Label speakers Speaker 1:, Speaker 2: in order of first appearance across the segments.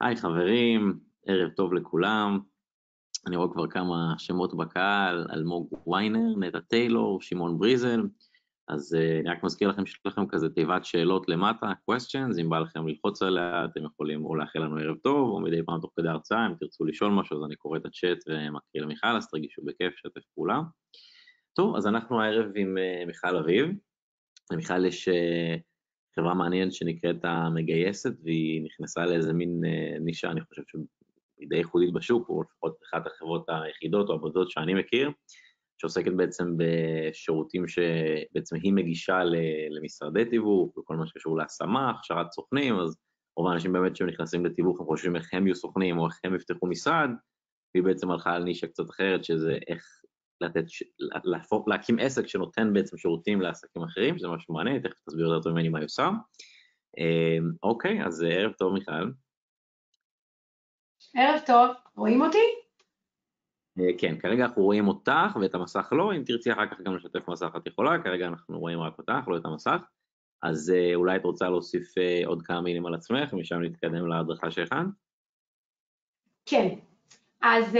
Speaker 1: היי חברים, ערב טוב לכולם. אני רואה כבר כמה שמות בקהל, אלמוג ויינר, נטע טיילור, שמעון בריזל. אז uh, אני רק מזכיר לכם שיש לכם כזה תיבת שאלות למטה, questions, אם בא לכם ללחוץ עליה, אתם יכולים או לאחל לנו ערב טוב, או מדי פעם תוך כדי הרצאה, אם תרצו לשאול משהו, אז אני קורא את הצ'אט ומקריא למיכל, אז תרגישו בכיף, שתף פעולה. טוב, אז אנחנו הערב עם uh, מיכל אביב. למיכל יש uh, חברה מעניינת שנקראת המגייסת, והיא נכנסה לאיזה מין uh, נישה, אני חושב שהיא די ייחודית בשוק, או לפחות אחת החברות היחידות או הבודדות שאני מכיר, שעוסקת בעצם בשירותים שבעצם היא מגישה למשרדי תיווך, וכל מה שקשור להשמה, הכשרת סוכנים, אז רוב האנשים באמת שנכנסים לתיווך, הם חושבים איך הם יהיו סוכנים או איך הם יפתחו משרד, והיא בעצם הלכה על נישה קצת אחרת, שזה איך לתת, להפוך, להקים עסק שנותן בעצם שירותים לעסקים אחרים, שזה משהו מעניין, תכף תסביר יותר טוב ממני מה היא עושה. אמ, אוקיי, אז ערב טוב מיכל.
Speaker 2: ערב טוב, רואים אותי?
Speaker 1: אה, כן, כרגע אנחנו רואים אותך ואת המסך לא, אם תרצי אחר כך גם לשתף מסך את יכולה, כרגע אנחנו רואים רק אותך, לא את המסך. אז אה, אולי את רוצה להוסיף אה, עוד כמה מילים על עצמך, ומשם נתקדם להדרכה שהכנת?
Speaker 2: כן, אז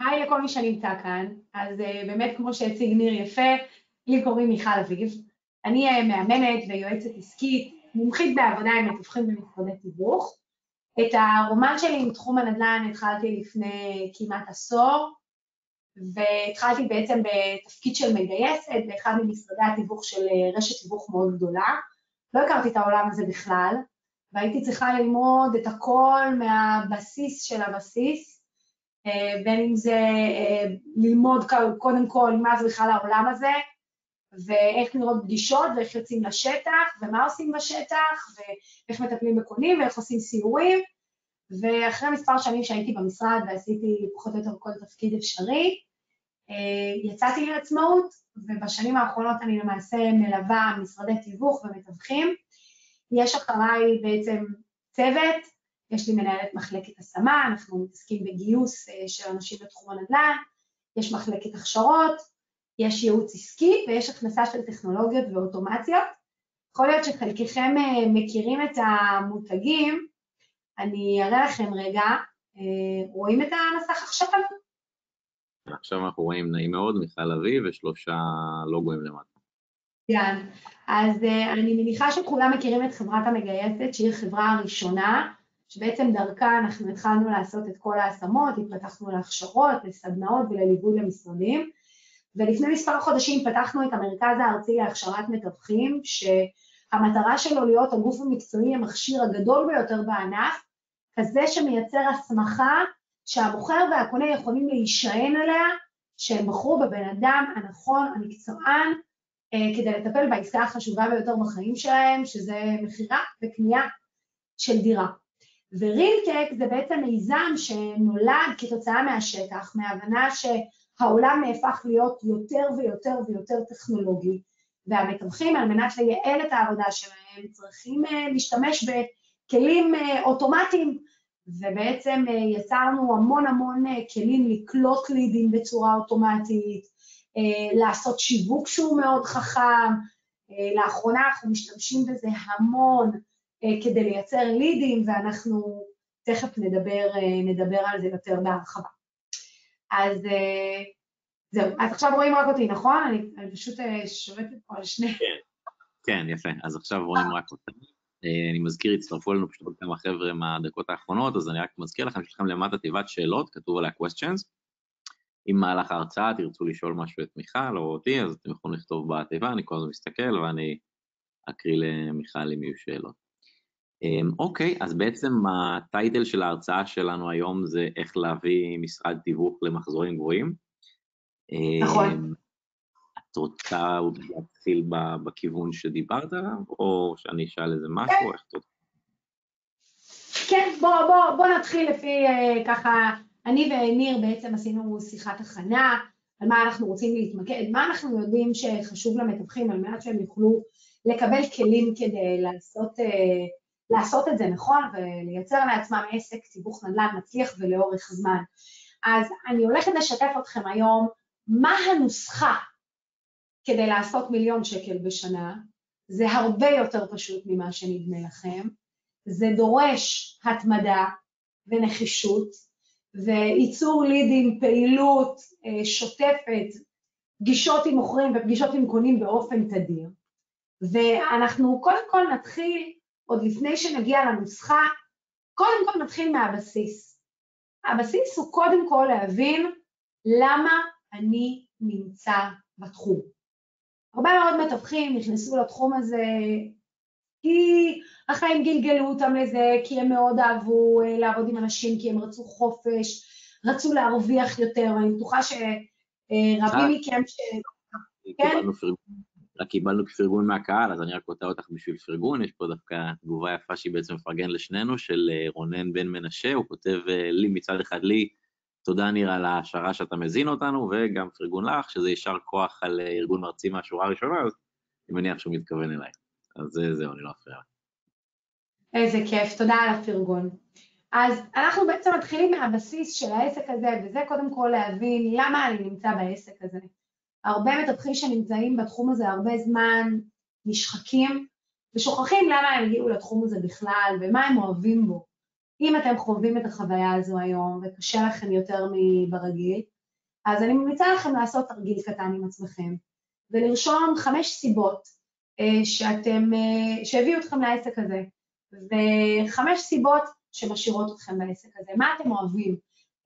Speaker 2: היי לכל מי שנמצא כאן, אז באמת כמו שהציג ניר יפה, לי קוראים מיכל אביב, אני מאמנת ויועצת עסקית, מומחית בעבודה עם מתווכים במשרדי תיווך, את הרומן שלי עם תחום הנדל"ן התחלתי לפני כמעט עשור, והתחלתי בעצם בתפקיד של מגייסת באחד ממשרדי התיווך של רשת תיווך מאוד גדולה. לא הכרתי את העולם הזה בכלל, והייתי צריכה ללמוד את הכל מהבסיס של הבסיס, אה, בין אם זה אה, ללמוד קודם כל מה זה בכלל העולם הזה, ואיך נראות פגישות ואיך יוצאים לשטח ומה עושים בשטח ואיך מטפלים בקונים ואיך עושים סיורים ואחרי מספר שנים שהייתי במשרד ועשיתי פחות או יותר כל תפקיד אפשרי, אה, יצאתי לעצמאות ובשנים האחרונות אני למעשה מלווה משרדי תיווך ומתווכים. יש אחריי בעצם צוות, יש לי מנהלת מחלקת השמה, אנחנו מתעסקים בגיוס אה, של אנשים בתחום הנדל"ן, יש מחלקת הכשרות, יש ייעוץ עסקי ויש הכנסה של טכנולוגיות ואוטומציות. יכול להיות שחלקכם אה, מכירים את המותגים, אני אראה לכם רגע, אה, רואים את המסך עכשיו?
Speaker 1: עכשיו אנחנו רואים נעים מאוד, מיכל אביב ושלושה לוגוים למטה.
Speaker 2: כן, אז אני מניחה שכולם מכירים את חברת המגייסת, שהיא החברה הראשונה, שבעצם דרכה אנחנו התחלנו לעשות את כל ההשמות, התפתחנו להכשרות, לסדנאות ולליווי למשרדים. ולפני מספר חודשים פתחנו את המרכז הארצי להכשרת מתווכים, שהמטרה שלו להיות הגוף המקצועי המכשיר הגדול ביותר בענף, כזה שמייצר הסמכה שהמוכר והקונה יכולים להישען עליה, שהם בחרו בבן אדם הנכון, המקצוען, אה, כדי לטפל בעסקה החשובה ביותר בחיים שלהם, שזה מכירה וקנייה של דירה. ורילטק זה בעצם מיזם שנולד כתוצאה מהשטח, מהבנה ש... העולם נהפך להיות יותר ויותר ויותר טכנולוגי, והמתווכים על מנת לייעל את העבודה שלהם צריכים uh, להשתמש בכלים uh, אוטומטיים, ובעצם uh, יצרנו המון המון כלים לקלוט לידים בצורה אוטומטית, לעשות שיווק שהוא מאוד חכם, לאחרונה אנחנו משתמשים בזה המון כדי לייצר לידים, ואנחנו תכף נדבר, uh, נדבר על זה יותר בהרחבה. אז uh, זהו, אז עכשיו רואים רק אותי, נכון? אני, אני פשוט שולטת פה על שני...
Speaker 1: כן, כן, יפה, אז עכשיו רואים רק אותי. אני מזכיר, הצטרפו אלינו פשוט עוד כמה חבר'ה מהדקות האחרונות, אז אני רק מזכיר לכם, יש לכם למטה תיבת שאלות, כתוב עליה questions. אם מהלך ההרצאה תרצו לשאול משהו את מיכל או אותי, אז אתם יכולים לכתוב בתיבה, אני כל הזמן מסתכל ואני אקריא למיכל אם יהיו שאלות. Um, אוקיי, אז בעצם הטייטל של ההרצאה שלנו היום זה איך להביא משרד תיווך למחזורים גבוהים.
Speaker 2: נכון. אמ,
Speaker 1: את רוצה להתחיל בכיוון שדיברת עליו, או שאני אשאל איזה משהו, איך את רוצה?
Speaker 2: כן, בוא, בוא, בוא נתחיל לפי uh, ככה, אני וניר בעצם עשינו שיחת הכנה על מה אנחנו רוצים להתמקד, מה אנחנו יודעים שחשוב למתווכים על מנת שהם יוכלו לקבל כלים כדי לעשות, uh, לעשות את זה נכון ולייצר לעצמם עסק תיווך נדל"ן מצליח ולאורך זמן. אז אני הולכת לשתף אתכם היום מה הנוסחה כדי לעשות מיליון שקל בשנה, זה הרבה יותר פשוט ממה שנדמה לכם, זה דורש התמדה ונחישות, וייצור לידים, פעילות אה, שוטפת, פגישות עם מוכרים ופגישות עם קונים באופן תדיר. ואנחנו קודם כל נתחיל, עוד לפני שנגיע לנוסחה, קודם כל נתחיל מהבסיס. הבסיס הוא קודם כל להבין למה אני נמצא בתחום. הרבה מאוד מתווכים נכנסו לתחום הזה כי החיים גלגלו אותם לזה, כי הם מאוד אהבו אה, לעבוד עם אנשים, כי הם רצו חופש, רצו להרוויח יותר, אני בטוחה שרבים מכם ש...
Speaker 1: כן? רק קיבלנו פרגון מהקהל, אז אני רק קוטע אותך בשביל פרגון, יש פה דווקא תגובה יפה שהיא בעצם מפרגן לשנינו, של אה, רונן בן מנשה, הוא כותב אה, לי, מצד אחד לי, תודה ניר על ההשערה שאתה מזין אותנו, וגם פרגון לך, שזה יישר כוח על ארגון מרצים מהשורה הראשונה, אז אני מניח שהוא מתכוון אליי. אז זהו, אני לא אפריע.
Speaker 2: איזה כיף, תודה על הפרגון. אז אנחנו בעצם מתחילים מהבסיס של העסק הזה, וזה קודם כל להבין למה אני נמצא בעסק הזה. הרבה מתווכים שנמצאים בתחום הזה הרבה זמן נשחקים ושוכחים למה הם הגיעו לתחום הזה בכלל ומה הם אוהבים בו. אם אתם חווים את החוויה הזו היום וקשה לכם יותר מברגיל, אז אני ממליצה לכם לעשות תרגיל קטן עם עצמכם ולרשום חמש סיבות אה, שאתם, אה, שהביאו אתכם לעסק הזה, וחמש סיבות שמשאירות אתכם בעסק הזה. מה אתם אוהבים?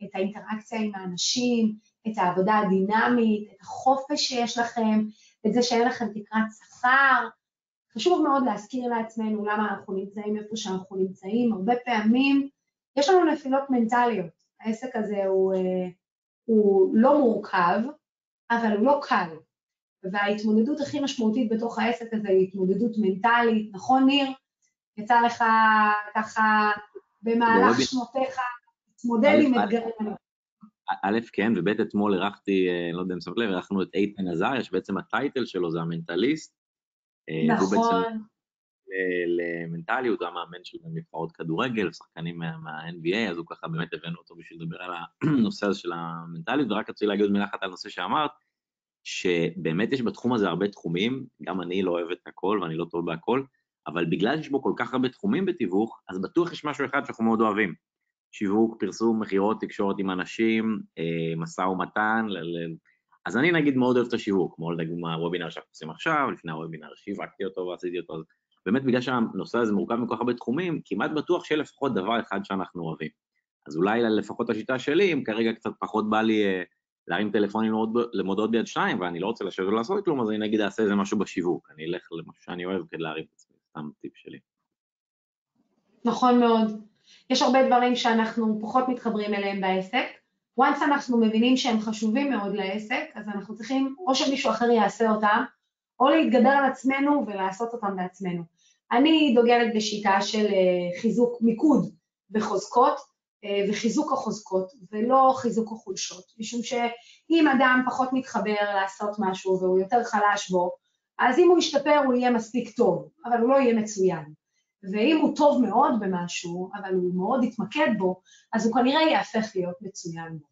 Speaker 2: את האינטראקציה עם האנשים, את העבודה הדינמית, את החופש שיש לכם, את זה שאין לכם תקרת שכר. חשוב מאוד להזכיר לעצמנו למה אנחנו נמצאים איפה שאנחנו נמצאים. הרבה פעמים יש לנו נפילות מנטליות. העסק הזה הוא, אה, הוא לא מורכב, אבל הוא לא קל. וההתמודדות הכי משמעותית בתוך העסק הזה היא התמודדות מנטלית, נכון ניר? יצא לך ככה במהלך שנותיך להתמודד עם אתגרים.
Speaker 1: א', כן, וב', אתמול אירחתי, אה, לא יודע אם שמת לב, אירחנו את איתן עזריה, שבעצם הטייטל שלו זה המנטליסט.
Speaker 2: אה, נכון.
Speaker 1: למנטליות, הוא המאמן של נבחרות כדורגל, שחקנים מה-NBA, אז הוא ככה באמת הבאנו אותו בשביל לדבר על הנושא הזה של המנטליות, ורק רציתי להגיד עוד מילה אחת על הנושא שאמרת, שבאמת יש בתחום הזה הרבה תחומים, גם אני לא אוהב את הכל ואני לא טוב בהכל, אבל בגלל שיש בו כל כך הרבה תחומים בתיווך, אז בטוח יש משהו אחד שאנחנו מאוד אוהבים. שיווק, פרסום, מכירות, תקשורת עם אנשים, אה, משא ומתן, ל- ל- אז אני נגיד מאוד אוהב את השיווק, כמו לדוגמה הוובינר שאנחנו עושים עכשיו, לפני הוובינר שיווקתי אותו ועשיתי אותו, אז באמת בגלל שהנושא הזה מורכב מכל כך הרבה תחומים, כמעט בטוח שיהיה לפחות דבר אחד שאנחנו אוהבים. אז אולי לפחות השיטה שלי, אם כרגע קצת פחות בא לי אה, להרים טלפונים למודעות ביד שתיים, ואני לא רוצה לשבת ולעשות כלום, אז אני נגיד אעשה איזה משהו בשיווק, אני אלך למשהו שאני אוהב כדי להרים את עצמי, סתם טיפ שלי.
Speaker 2: נכון מאוד. יש הרבה דברים שאנחנו פחות מתחברים אליהם בעסק. once אנחנו מבינים שהם חשובים מאוד לעסק, אז אנחנו צריכים או שמישהו אחר יעשה אותם, או להתגבר על עצמנו ולעשות אותם בעצמנו. אני דוגלת בשיטה של אה, חיזוק מיקוד בחוזקות, אה, וחיזוק החוזקות ולא חיזוק החולשות, משום שאם אדם פחות מתחבר לעשות משהו והוא יותר חלש בו, אז אם הוא ישתפר הוא יהיה מספיק טוב, אבל הוא לא יהיה מצוין. ואם הוא טוב מאוד במשהו, אבל הוא מאוד יתמקד בו, אז הוא כנראה יהפך להיות מצוין בו.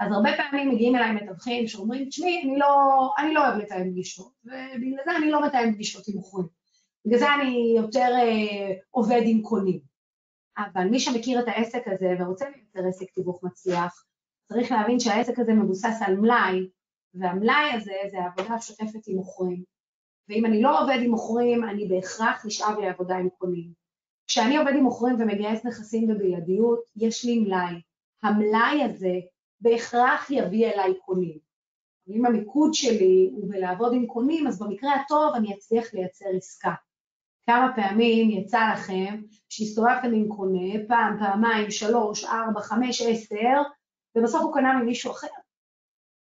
Speaker 2: אז הרבה פעמים מגיעים אליי מתווכים שאומרים, תשמעי, אני לא, אני לא אוהב לתאם פגישות, ובגלל זה אני לא מתאם פגישות עם מוכרים. בגלל זה אני יותר אה, עובד עם קונים. אבל מי שמכיר את העסק הזה ורוצה לייצר עסק תיווך מצליח, צריך להבין שהעסק הזה מבוסס על מלאי, והמלאי הזה זה עבודה שוטפת עם מוכרים. ואם אני לא עובד עם מוכרים, אני בהכרח נשאב לעבודה עם קונים. כשאני עובד עם מוכרים ומגייס נכסים בבלעדיות, יש לי מלאי. המלאי הזה בהכרח יביא אליי קונים. אם המיקוד שלי הוא בלעבוד עם קונים, אז במקרה הטוב אני אצליח לייצר עסקה. כמה פעמים יצא לכם שהסתובבתם עם קונה, פעם, פעמיים, שלוש, ארבע, חמש, עשר, ובסוף הוא קנה ממישהו אחר.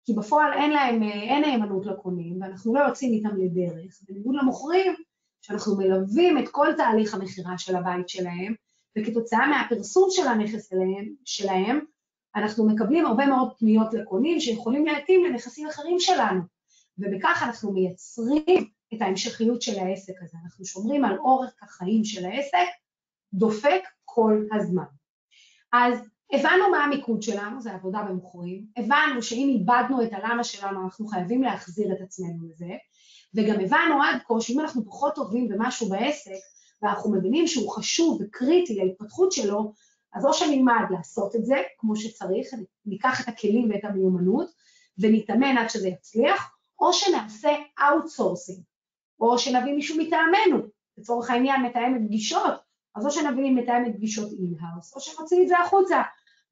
Speaker 2: כי בפועל אין להם, אין נאמנות לקונים, ואנחנו לא יוצאים איתם לדרך. בניגוד למוכרים, שאנחנו מלווים את כל תהליך המכירה של הבית שלהם, וכתוצאה מהפרסום של הנכס שלהם, שלהם, אנחנו מקבלים הרבה מאוד פניות לקונים שיכולים להתאים לנכסים אחרים שלנו, ובכך אנחנו מייצרים את ההמשכיות של העסק הזה. אנחנו שומרים על אורך החיים של העסק, דופק כל הזמן. אז הבנו מה המיקוד שלנו, זה עבודה במוכרים, הבנו שאם איבדנו את הלמה שלנו, אנחנו חייבים להחזיר את עצמנו לזה, וגם הבנו עד כה שאם אנחנו פחות טובים במשהו בעסק, ואנחנו מבינים שהוא חשוב וקריטי להתפתחות שלו, אז או שנלמד לעשות את זה כמו שצריך, ניקח את הכלים ואת המיומנות ונתאמן עד שזה יצליח, או שנעשה outsourcing, או שנביא מישהו מטעמנו, לצורך העניין מתאמת פגישות, אז או שנביא מתאמת פגישות in-house, או שנוציא את זה החוצה.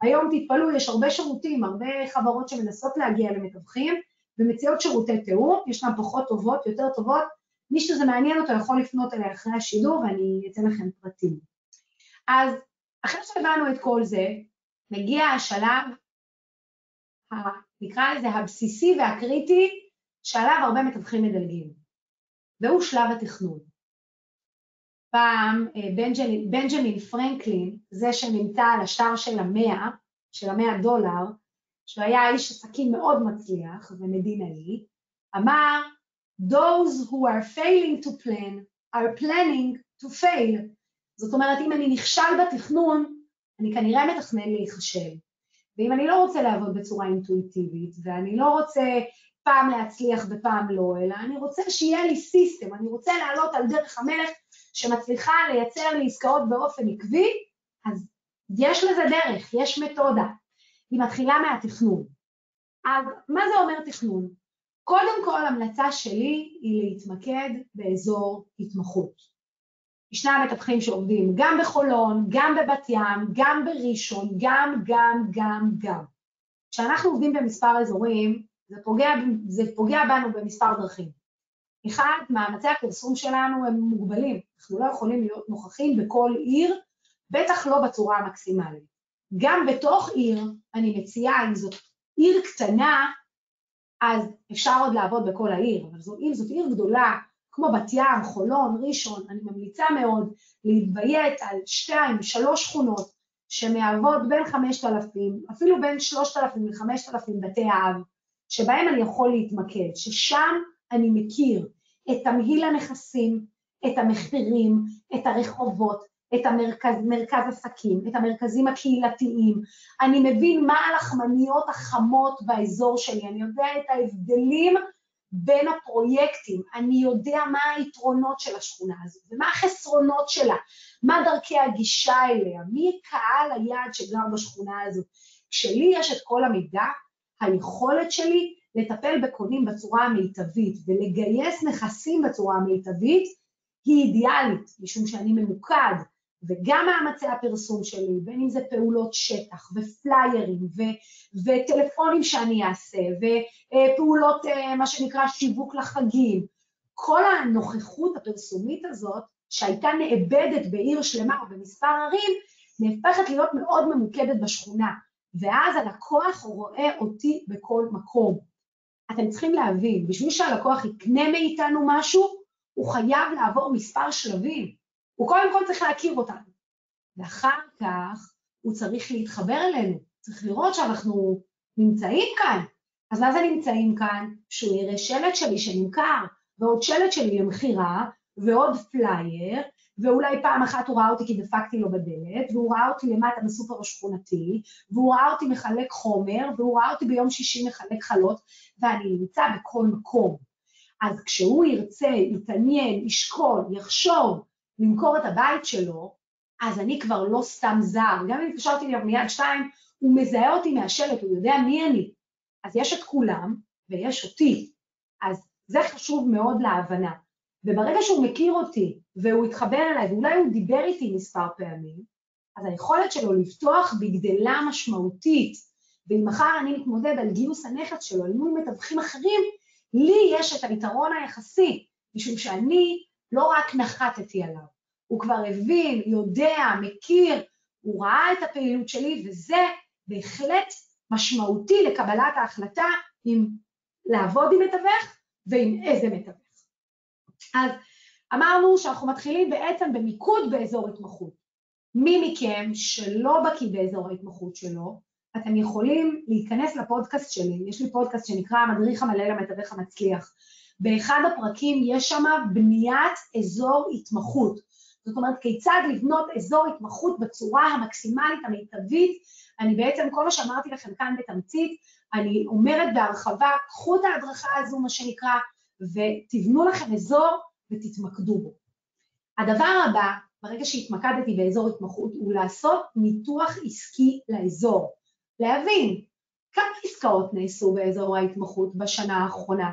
Speaker 2: היום תתפלאו, יש הרבה שירותים, הרבה חברות שמנסות להגיע למתווכים, ומציעות שירותי תיאום, ישנן פחות טובות, יותר טובות, מי שזה מעניין אותו יכול לפנות אליי אחרי השידור ואני אתן לכם פרטים. אז אחרי שהבנו את כל זה, מגיע השלב, נקרא לזה הבסיסי והקריטי, שעליו הרבה מתווכים מדלגים, והוא שלב התכנון. פעם אה, בנג'מין, פרנקלין, זה שנמצא על השטר של המאה, של המאה דולר, שהוא היה איש עסקים מאוד מצליח ומדינאי, אמר, those who are failing to plan are planning to fail. זאת אומרת, אם אני נכשל בתכנון, אני כנראה מתכנן להיכשל. ואם אני לא רוצה לעבוד בצורה אינטואיטיבית, ואני לא רוצה פעם להצליח ופעם לא, אלא אני רוצה שיהיה לי סיסטם, אני רוצה לעלות על דרך המלך שמצליחה לייצר לי עסקאות באופן עקבי, אז יש לזה דרך, יש מתודה. היא מתחילה מהתכנון. אז מה זה אומר תכנון? קודם כל, המלצה שלי היא להתמקד באזור התמחות. ישנם מטפחים שעובדים גם בחולון, גם בבת ים, גם בראשון, גם, גם, גם, גם. כשאנחנו עובדים במספר אזורים, זה פוגע, זה פוגע בנו במספר דרכים. אחד, מאמצי הפרסום שלנו הם מוגבלים, אנחנו לא יכולים להיות נוכחים בכל עיר, בטח לא בצורה המקסימלית. גם בתוך עיר, אני מציעה, אם זאת עיר קטנה, אז אפשר עוד לעבוד בכל העיר, אבל זו, אם זאת עיר גדולה, כמו בת ים, חולון, ראשון, אני ממליצה מאוד להתביית על שתיים, שלוש שכונות שמהוות בין חמשת אלפים, אפילו בין שלושת אלפים לחמשת אלפים בתי אב, שבהם אני יכול להתמקד, ששם אני מכיר את תמהיל הנכסים, את המחירים, את הרחובות, את המרכז, מרכז עסקים, את המרכזים הקהילתיים, אני מבין מה הלחמניות החמות באזור שלי, אני יודע את ההבדלים בין הפרויקטים, אני יודע מה היתרונות של השכונה הזו ומה החסרונות שלה, מה דרכי הגישה אליה, מי קהל היעד שגר בשכונה הזו. כשלי יש את כל המידע, היכולת שלי לטפל בקונים בצורה המיטבית ולגייס נכסים בצורה המיטבית היא אידיאלית, משום שאני ממוקד, וגם מאמצי הפרסום שלי, בין אם זה פעולות שטח ופליירים ו- וטלפונים שאני אעשה ופעולות, אה, מה שנקרא שיווק לחגים, כל הנוכחות הפרסומית הזאת, שהייתה נאבדת בעיר שלמה או במספר ערים, נהפכת להיות מאוד ממוקדת בשכונה, ואז הלקוח רואה אותי בכל מקום. אתם צריכים להבין, בשביל שהלקוח יקנה מאיתנו משהו, הוא חייב לעבור מספר שלבים. הוא קודם כל צריך להכיר אותנו, ואחר כך הוא צריך להתחבר אלינו, צריך לראות שאנחנו נמצאים כאן. אז מה זה נמצאים כאן? שהוא יראה שלט שלי שנמכר, ועוד שלט שלי למכירה, ועוד פלייר, ואולי פעם אחת הוא ראה אותי כי דפקתי לו בדלת, והוא ראה אותי למטה בסופר השכונתי, והוא ראה אותי מחלק חומר, והוא ראה אותי ביום שישי מחלק חלות, ואני נמצא בכל מקום. אז כשהוא ירצה, יתעניין, ישקול, יחשוב, למכור את הבית שלו, אז אני כבר לא סתם זר. גם אם התקשרתי אליו מיד שתיים, הוא מזהה אותי מהשלט, הוא יודע מי אני. אז יש את כולם ויש אותי. אז זה חשוב מאוד להבנה. וברגע שהוא מכיר אותי והוא התחבר אליי, ואולי הוא דיבר איתי מספר פעמים, אז היכולת שלו לפתוח בגדלה משמעותית, ואם מחר אני מתמודד על גיוס הנכס שלו אל מול מתווכים אחרים, לי יש את היתרון היחסי, משום שאני לא רק נחתתי עליו, הוא כבר הבין, יודע, מכיר, הוא ראה את הפעילות שלי, וזה בהחלט משמעותי לקבלת ההחלטה אם לעבוד עם מתווך ועם איזה מתווך. אז אמרנו שאנחנו מתחילים בעצם במיקוד באזור התמחות. מי מכם שלא בקיא באזור ההתמחות שלו, אתם יכולים להיכנס לפודקאסט שלי, יש לי פודקאסט שנקרא המדריך המלא למתווך המצליח. באחד הפרקים יש שם בניית אזור התמחות. זאת אומרת, כיצד לבנות אזור התמחות בצורה המקסימלית המיטבית. אני בעצם, כל מה שאמרתי לכם כאן בתמצית, אני אומרת בהרחבה, קחו את ההדרכה הזו, מה שנקרא, ותבנו לכם אזור ותתמקדו בו. הדבר הבא, ברגע שהתמקדתי באזור התמחות, הוא לעשות ניתוח עסקי לאזור. להבין כמה עסקאות נעשו באזור ההתמחות בשנה האחרונה,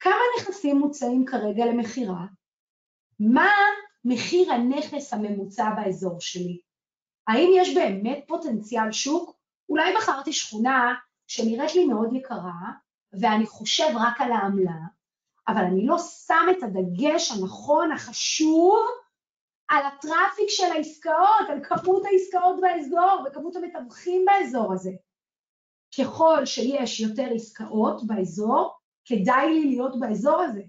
Speaker 2: כמה נכסים מוצאים כרגע למכירה, מה מחיר הנכס הממוצע באזור שלי, האם יש באמת פוטנציאל שוק? אולי בחרתי שכונה שנראית לי מאוד יקרה, ואני חושב רק על העמלה, אבל אני לא שם את הדגש הנכון, החשוב, על הטראפיק של העסקאות, על כמות העסקאות באזור וכמות המתווכים באזור הזה. ככל שיש יותר עסקאות באזור, כדאי לי להיות באזור הזה.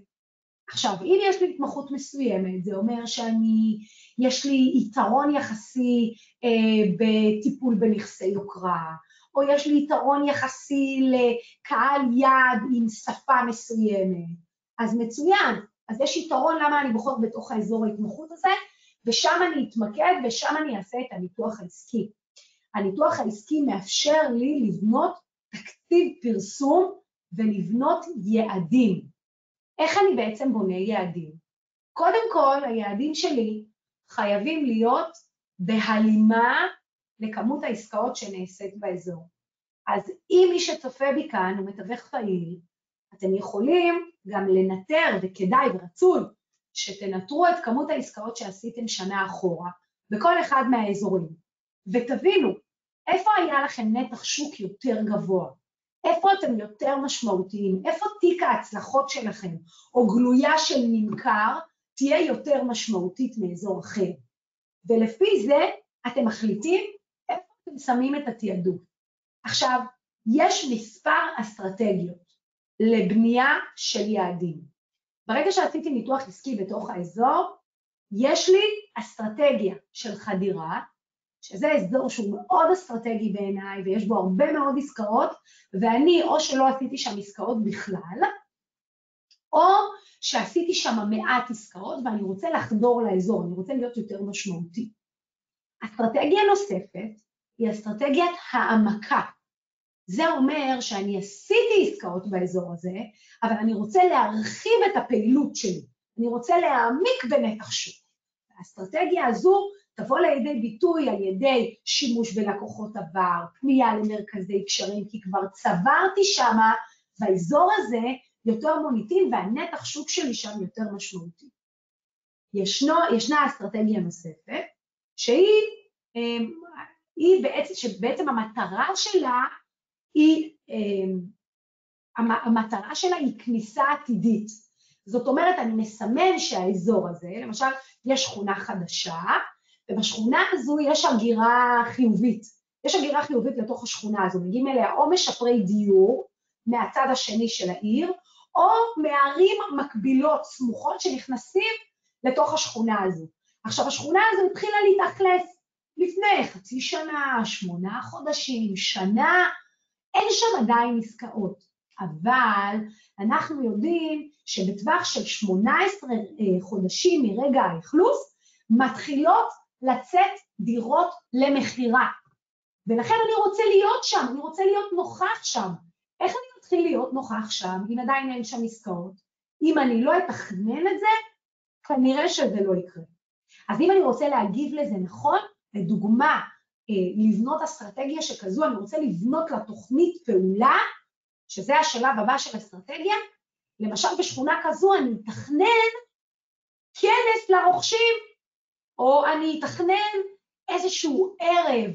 Speaker 2: עכשיו, אם יש לי התמחות מסוימת, זה אומר שאני, יש לי יתרון יחסי אה, בטיפול בנכסי יוקרה, או יש לי יתרון יחסי לקהל יעד עם שפה מסוימת, אז מצוין, אז יש יתרון למה אני בוחר בתוך האזור ההתמחות הזה, ושם אני אתמקד ושם אני אעשה את הניתוח העסקי. הניתוח העסקי מאפשר לי לבנות תקציב פרסום ולבנות יעדים. איך אני בעצם בונה יעדים? קודם כל, היעדים שלי חייבים להיות בהלימה לכמות העסקאות שנעשית באזור. אז אם מי שצופה בי כאן הוא מתווך פעיל, אתם יכולים גם לנטר, וכדאי ורצוי, שתנטרו את כמות העסקאות שעשיתם שנה אחורה בכל אחד מהאזורים, ותבינו איפה היה לכם נתח שוק יותר גבוה, איפה אתם יותר משמעותיים, איפה תיק ההצלחות שלכם, או גלויה של נמכר, תהיה יותר משמעותית מאזור אחר. ולפי זה אתם מחליטים איפה אתם שמים את התעדוף. עכשיו, יש מספר אסטרטגיות לבנייה של יעדים. ברגע שעשיתי ניתוח עסקי בתוך האזור, יש לי אסטרטגיה של חדירה, שזה אזור שהוא מאוד אסטרטגי בעיניי ויש בו הרבה מאוד עסקאות, ואני או שלא עשיתי שם עסקאות בכלל, או שעשיתי שם מעט עסקאות ואני רוצה לחדור לאזור, אני רוצה להיות יותר משמעותי. אסטרטגיה נוספת היא אסטרטגיית העמקה. זה אומר שאני עשיתי עסקאות באזור הזה, אבל אני רוצה להרחיב את הפעילות שלי, אני רוצה להעמיק בנתח שוק. האסטרטגיה הזו תבוא לידי ביטוי על ידי שימוש בלקוחות עבר, פנייה למרכזי קשרים, כי כבר צברתי שמה באזור הזה יותר מוניטין והנתח שוק שלי שם יותר משמעותי. ישנו, ישנה אסטרטגיה נוספת, שהיא אמ, היא בעצם, שבעצם המטרה שלה היא, אמ, המטרה שלה היא כניסה עתידית. זאת אומרת, אני מסמן שהאזור הזה, למשל, יש שכונה חדשה, ובשכונה הזו יש הגירה חיובית. יש הגירה חיובית לתוך השכונה הזו, מגיעים אליה או משפרי דיור מהצד השני של העיר, או מערים מקבילות, סמוכות, שנכנסים לתוך השכונה הזו. עכשיו, השכונה הזו התחילה להתאכלס לפני חצי שנה, שמונה חודשים, שנה, אין שם עדיין עסקאות, אבל אנחנו יודעים שבטווח של 18 אה, חודשים מרגע האכלוס, מתחילות לצאת דירות למכירה. ולכן אני רוצה להיות שם, אני רוצה להיות נוכח שם. איך אני מתחיל להיות נוכח שם אם עדיין אין שם עסקאות? אם אני לא אתכנן את זה, כנראה שזה לא יקרה. אז אם אני רוצה להגיב לזה נכון, לדוגמה, לבנות אסטרטגיה שכזו, אני רוצה לבנות לה תוכנית פעולה, שזה השלב הבא של אסטרטגיה, למשל בשכונה כזו אני אתכנן כנס לרוכשים או אני אתכנן איזשהו ערב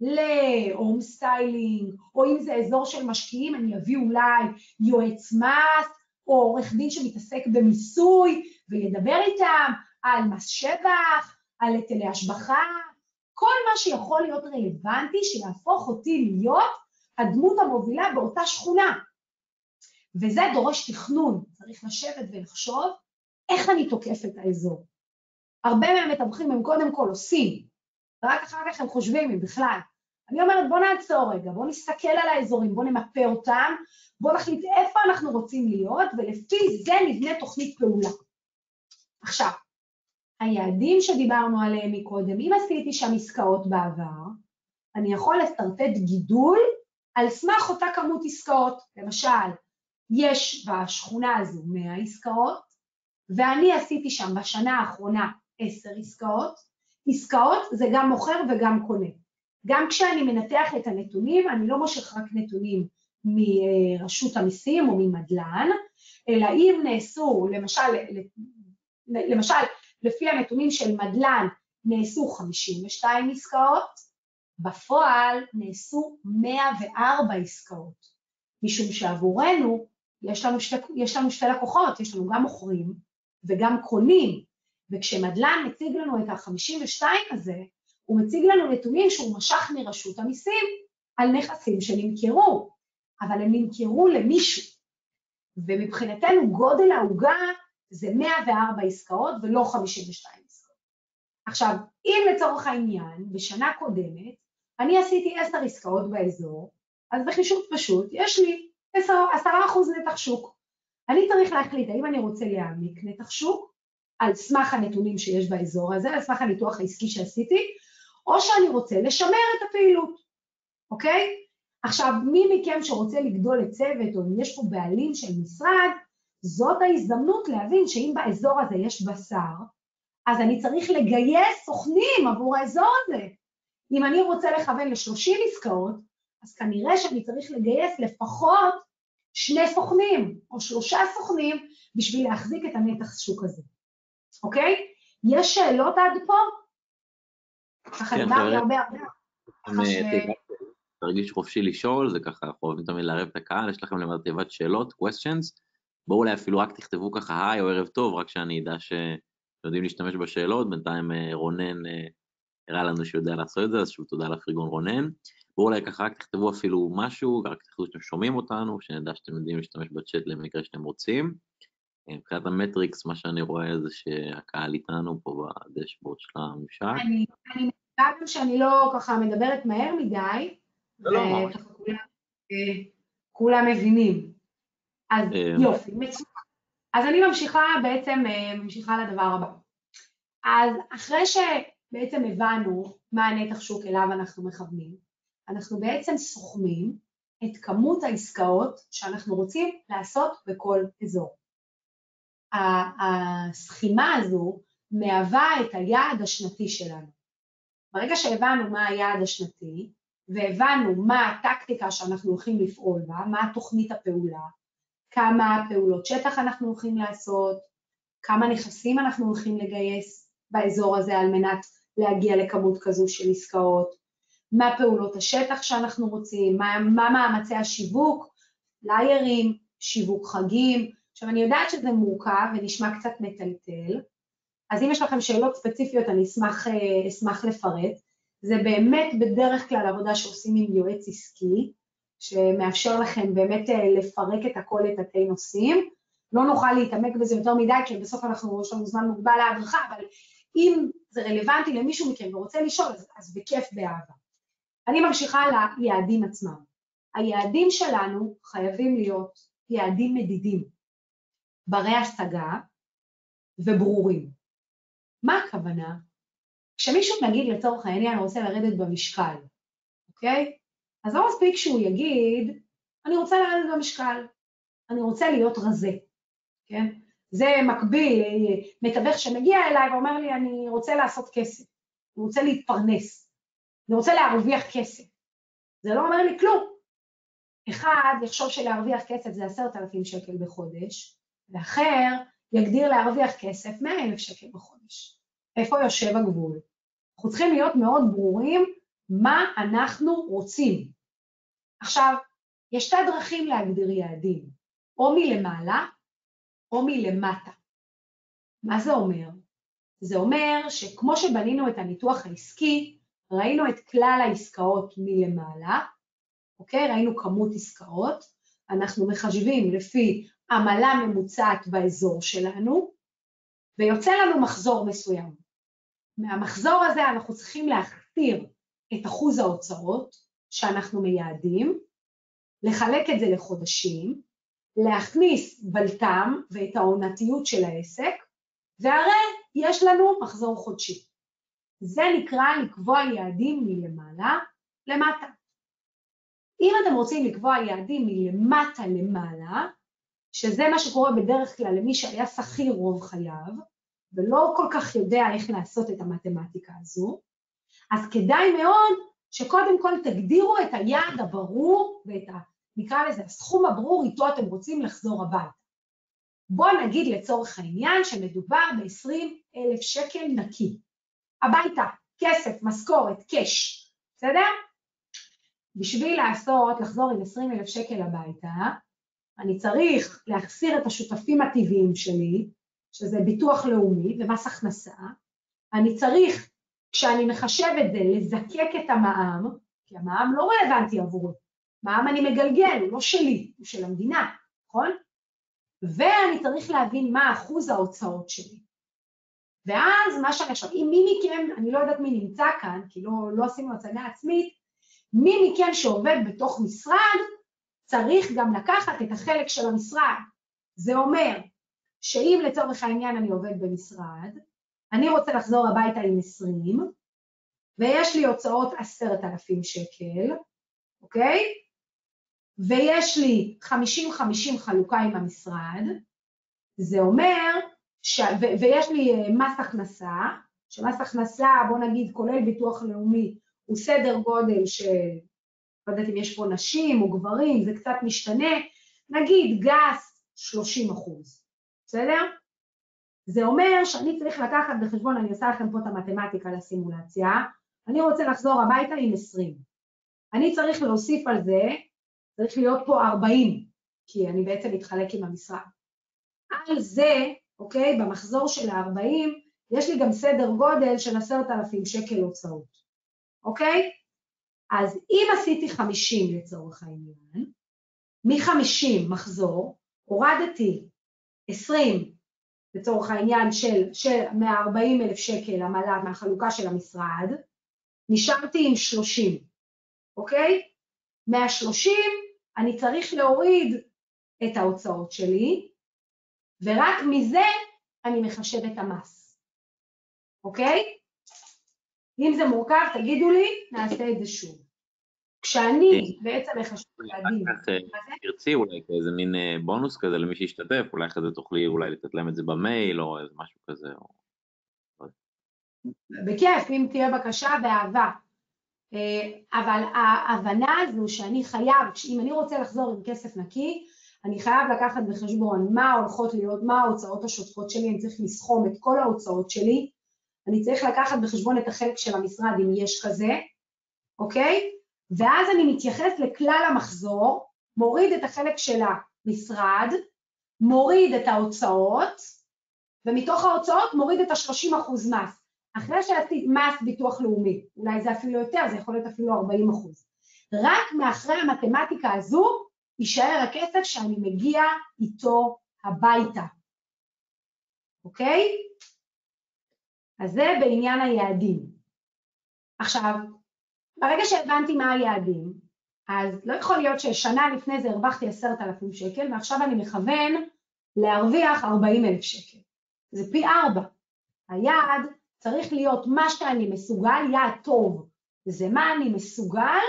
Speaker 2: ל home styling, או אם זה אזור של משקיעים, אני אביא אולי יועץ מס, או עורך דין שמתעסק במיסוי, וידבר איתם על מס שבח, על היטלי השבחה, כל מה שיכול להיות רלוונטי שיהפוך אותי להיות הדמות המובילה באותה שכונה. וזה דורש תכנון, צריך לשבת ולחשוב איך אני תוקף את האזור. הרבה מהמתווכים הם קודם כל עושים, ורק אחר כך הם חושבים אם בכלל. אני אומרת בוא נעצור רגע, בוא נסתכל על האזורים, בוא נמפה אותם, בוא נחליט איפה אנחנו רוצים להיות, ולפי זה נבנה תוכנית פעולה. עכשיו, היעדים שדיברנו עליהם מקודם, אם עשיתי שם עסקאות בעבר, אני יכול לסרטט גידול על סמך אותה כמות עסקאות. למשל, יש בשכונה הזו 100 עסקאות, ואני עשיתי שם בשנה האחרונה עשר עסקאות. עסקאות זה גם מוכר וגם קונה. גם כשאני מנתח את הנתונים, אני לא מושך רק נתונים מרשות המיסים או ממדל"ן, אלא אם נעשו, למשל, למשל, לפי הנתונים של מדל"ן נעשו 52 עסקאות, בפועל נעשו 104 עסקאות, משום שעבורנו יש לנו, שתי, יש לנו שתי לקוחות, יש לנו גם מוכרים וגם קונים, וכשמדל"ן מציג לנו את ה-52 הזה, הוא מציג לנו נתונים שהוא משך מרשות המיסים על נכסים שנמכרו, אבל הם נמכרו למישהו, ומבחינתנו גודל העוגה זה 104 עסקאות ולא 52 עסקאות. עכשיו, אם לצורך העניין, בשנה קודמת, אני עשיתי 10 עסקאות באזור, אז בחישוב פשוט יש לי 10% נתח שוק. אני צריך להחליט האם אני רוצה להעמיק נתח שוק על סמך הנתונים שיש באזור הזה, על סמך הניתוח העסקי שעשיתי, או שאני רוצה לשמר את הפעילות, אוקיי? עכשיו, מי מכם שרוצה לגדול לצוות, או אם יש פה בעלים של משרד, זאת ההזדמנות להבין שאם באזור הזה יש בשר, אז אני צריך לגייס סוכנים עבור האזור הזה. אם אני רוצה לכוון ל-30 עסקאות, אז כנראה שאני צריך לגייס לפחות שני סוכנים או שלושה סוכנים בשביל להחזיק את הנתח שוק הזה, אוקיי? יש שאלות עד פה? ככה כן, דיברתי הרבה הרבה.
Speaker 1: תרגיש חופשי לשאול, זה ככה, אנחנו אוהבים תמיד לערב את הקהל, יש לכם למעט תיבת שאלות, questions, בואו אולי אפילו רק תכתבו ככה היי או ערב טוב, רק שאני אדע שיודעים להשתמש בשאלות, בינתיים אה, רונן אה, הראה לנו שהוא יודע לעשות את זה, אז שוב תודה לפרגון רונן. בואו אולי ככה רק תכתבו אפילו משהו, רק תכתבו שאתם שומעים אותנו, שנדע שאתם יודעים להשתמש בצ'אט למקרה שאתם רוצים. אה, מבחינת המטריקס, מה שאני רואה זה שהקהל איתנו פה בדשבורד של הממשק.
Speaker 2: אני מקווה שאני לא ככה מדברת מהר מדי, לא, לא, ממש. כולם מבינים. אז יופי, מצוין. אז אני ממשיכה בעצם, ממשיכה לדבר הבא. אז אחרי שבעצם הבנו מה הנתח שוק אליו אנחנו מכוונים, אנחנו בעצם סוכמים את כמות העסקאות שאנחנו רוצים לעשות בכל אזור. הסכימה הזו מהווה את היעד השנתי שלנו. ברגע שהבנו מה היעד השנתי והבנו מה הטקטיקה שאנחנו הולכים לפעול בה, מה תוכנית הפעולה, כמה פעולות שטח אנחנו הולכים לעשות, כמה נכסים אנחנו הולכים לגייס באזור הזה על מנת להגיע לכמות כזו של עסקאות, מה פעולות השטח שאנחנו רוצים, מה, מה מאמצי השיווק, ליירים, שיווק חגים. עכשיו אני יודעת שזה מורכב ונשמע קצת מטלטל, אז אם יש לכם שאלות ספציפיות אני אשמח, אה, אשמח לפרט. זה באמת בדרך כלל עבודה שעושים עם יועץ עסקי, שמאפשר לכם באמת אה, לפרק את הכל לתתי נושאים. לא נוכל להתעמק בזה יותר מדי, כי בסוף אנחנו, יש לנו זמן מוגבל להדרכה, אבל אם זה רלוונטי למישהו מכם ורוצה לשאול, אז, אז בכיף באהבה. אני ממשיכה ליעדים עצמם. היעדים שלנו חייבים להיות יעדים מדידים, ברי השגה וברורים. מה הכוונה? כשמישהו נגיד לצורך העניין רוצה לרדת במשקל, אוקיי? אז לא מספיק שהוא יגיד, אני רוצה לרדת במשקל, אני רוצה להיות רזה, כן? זה מקביל, מתווך שמגיע אליי ואומר לי, אני רוצה לעשות כסף, אני רוצה להתפרנס, אני רוצה להרוויח כסף. זה לא אומר לי כלום. אחד יחשוב שלהרוויח כסף זה עשרת אלפים שקל בחודש, ואחר יגדיר להרוויח כסף מאה אלף שקל בחודש. איפה יושב הגבול? אנחנו צריכים להיות מאוד ברורים מה אנחנו רוצים. עכשיו, יש שתי דרכים להגדיר יעדים, או מלמעלה או מלמטה. מה זה אומר? זה אומר שכמו שבנינו את הניתוח העסקי, ראינו את כלל העסקאות מלמעלה, אוקיי? ראינו כמות עסקאות, אנחנו מחשבים לפי עמלה ממוצעת באזור שלנו, ויוצא לנו מחזור מסוים. מהמחזור הזה אנחנו צריכים להכתיר את אחוז ההוצאות שאנחנו מייעדים, לחלק את זה לחודשים, להכניס בלטם ואת העונתיות של העסק, והרי יש לנו מחזור חודשי. זה נקרא לקבוע יעדים מלמעלה למטה. אם אתם רוצים לקבוע יעדים מלמטה למעלה, שזה מה שקורה בדרך כלל למי שהיה שכיר רוב חייו, ולא כל כך יודע איך לעשות את המתמטיקה הזו, אז כדאי מאוד שקודם כל תגדירו את היעד הברור ואת ה... נקרא לזה הסכום הברור איתו אתם רוצים לחזור הביתה. בואו נגיד לצורך העניין שמדובר ב-20 אלף שקל נקי. הביתה, כסף, משכורת, קאש, בסדר? בשביל לעשות, לחזור עם 20 אלף שקל הביתה, אני צריך להחסיר את השותפים הטבעיים שלי, שזה ביטוח לאומי ומס הכנסה, אני צריך, כשאני מחשב את זה, לזקק את המע"מ, כי המע"מ לא רלוונטי עבורו, מע"מ אני מגלגל, הוא לא שלי, הוא של המדינה, נכון? ואני צריך להבין מה אחוז ההוצאות שלי. ואז מה שאני עכשיו, אם מי מכם, אני לא יודעת מי נמצא כאן, כי לא, לא עשינו הצגה עצמית, מי מכם שעובד בתוך משרד, צריך גם לקחת את החלק של המשרד. זה אומר שאם לצורך העניין אני עובד במשרד, אני רוצה לחזור הביתה עם 20, ויש לי הוצאות עשרת אלפים שקל, אוקיי? ויש לי 50-50 חלוקה עם המשרד, זה אומר, ש... ו... ויש לי אה, מס הכנסה, שמס הכנסה, בוא נגיד, כולל ביטוח לאומי, הוא סדר גודל של, לא יודעת אם יש פה נשים או גברים, זה קצת משתנה, נגיד גס 30 אחוז, בסדר? זה אומר שאני צריך לקחת בחשבון, אני עושה לכם פה את המתמטיקה לסימולציה, אני רוצה לחזור הביתה עם 20. אני צריך להוסיף על זה, צריך להיות פה 40, כי אני בעצם מתחלק עם המשרד. על זה, אוקיי, במחזור של ה-40, יש לי גם סדר גודל של עשרת אלפים שקל הוצאות. אוקיי? אז אם עשיתי 50 לצורך העניין, מ-50 מחזור, הורדתי 20 לצורך העניין של, של 140 אלף שקל המל"ג מהחלוקה של המשרד, נשארתי עם 30, אוקיי? מה-30 אני צריך להוריד את ההוצאות שלי, ורק מזה אני מחשב את המס, אוקיי? אם זה מורכב, תגידו לי, נעשה את זה שוב. כשאני בעצם מחשב ילדים...
Speaker 1: אחר כך אה, תרצי אולי כאיזה מין אה, בונוס כזה למי שישתתף, אולי אחרי זה תוכלי אולי לתת להם את זה במייל או איזה משהו כזה.
Speaker 2: בכיף, אם תהיה בקשה, באהבה. אה, אבל ההבנה הזו שאני חייב, אם אני רוצה לחזור עם כסף נקי, אני חייב לקחת בחשבון מה הולכות להיות, מה ההוצאות השוטפות שלי, אני צריך לסכום את כל ההוצאות שלי, אני צריך לקחת בחשבון את החלק של המשרד אם יש כזה, אוקיי? ואז אני מתייחס לכלל המחזור, מוריד את החלק של המשרד, מוריד את ההוצאות, ומתוך ההוצאות מוריד את ה-30% מס. אחרי שעשיתי מס ביטוח לאומי, אולי זה אפילו יותר, זה יכול להיות אפילו 40 אחוז. רק מאחרי המתמטיקה הזו יישאר הכסף שאני מגיע איתו הביתה, אוקיי? אז זה בעניין היעדים. עכשיו, ברגע שהבנתי מה היעדים, אז לא יכול להיות ששנה לפני זה הרווחתי עשרת אלפים שקל ועכשיו אני מכוון להרוויח ארבעים אלף שקל. זה פי ארבע. היעד צריך להיות מה שאני מסוגל, יעד טוב, זה מה אני מסוגל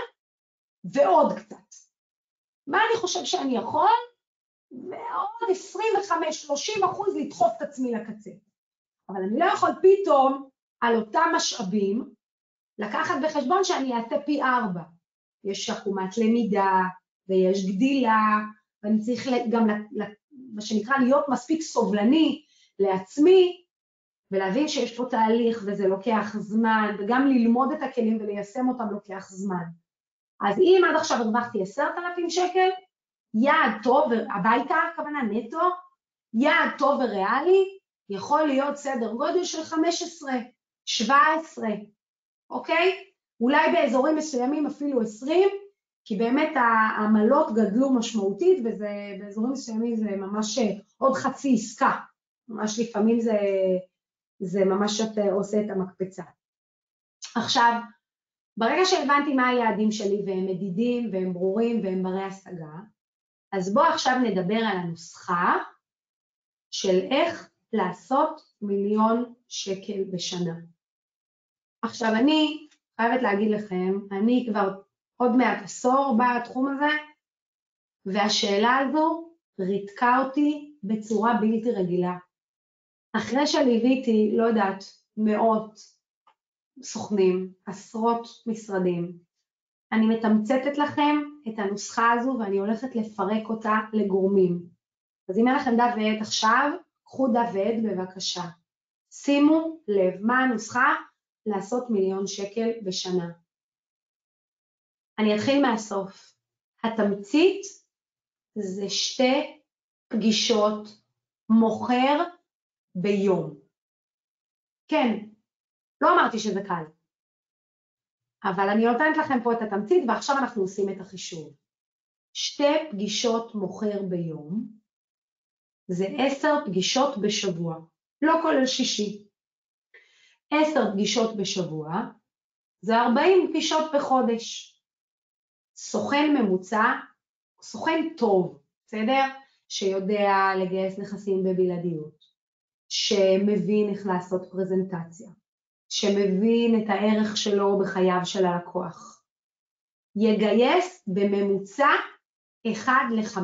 Speaker 2: ועוד קצת. מה אני חושב שאני יכול? ועוד 25-30 אחוז לדחוף את עצמי לקצה. אבל אני לא יכול פתאום על אותם משאבים לקחת בחשבון שאני אעשה פי ארבע. יש עקומת למידה ויש גדילה, ואני צריך גם, מה שנקרא, להיות מספיק סובלני לעצמי ולהבין שיש פה תהליך וזה לוקח זמן, וגם ללמוד את הכלים וליישם אותם לוקח זמן. אז אם עד עכשיו הרווחתי עשרת אלפים שקל, יעד טוב, הביתה הכוונה נטו, יעד טוב וריאלי, יכול להיות סדר גודל של 15, 17, אוקיי? אולי באזורים מסוימים אפילו 20, כי באמת העמלות גדלו משמעותית ובאזורים מסוימים זה ממש עוד חצי עסקה, ממש לפעמים זה, זה ממש שאתה עושה את המקפצה. עכשיו, ברגע שהבנתי מה היעדים שלי והם מדידים והם ברורים והם ברי השגה, אז בואו עכשיו נדבר על הנוסחה של איך לעשות מיליון שקל בשנה. עכשיו אני חייבת להגיד לכם, אני כבר עוד מעט עשור בתחום הזה, והשאלה הזו ריתקה אותי בצורה בלתי רגילה. אחרי שליוויתי, לא יודעת, מאות סוכנים, עשרות משרדים, אני מתמצתת לכם את הנוסחה הזו ואני הולכת לפרק אותה לגורמים. אז אם אין לכם דף ועט עכשיו, קחו דף ועט בבקשה. שימו לב, מה הנוסחה? לעשות מיליון שקל בשנה. אני אתחיל מהסוף. התמצית זה שתי פגישות מוכר ביום. כן, לא אמרתי שזה קל, אבל אני נותנת לכם פה את התמצית ועכשיו אנחנו עושים את החישוב. שתי פגישות מוכר ביום זה עשר פגישות בשבוע, לא כולל שישי. עשר פגישות בשבוע זה ארבעים פגישות בחודש. סוכן ממוצע, סוכן טוב, בסדר? שיודע לגייס נכסים בבלעדיות, שמבין איך לעשות פרזנטציה, שמבין את הערך שלו בחייו של הלקוח. יגייס בממוצע 1 ל-5.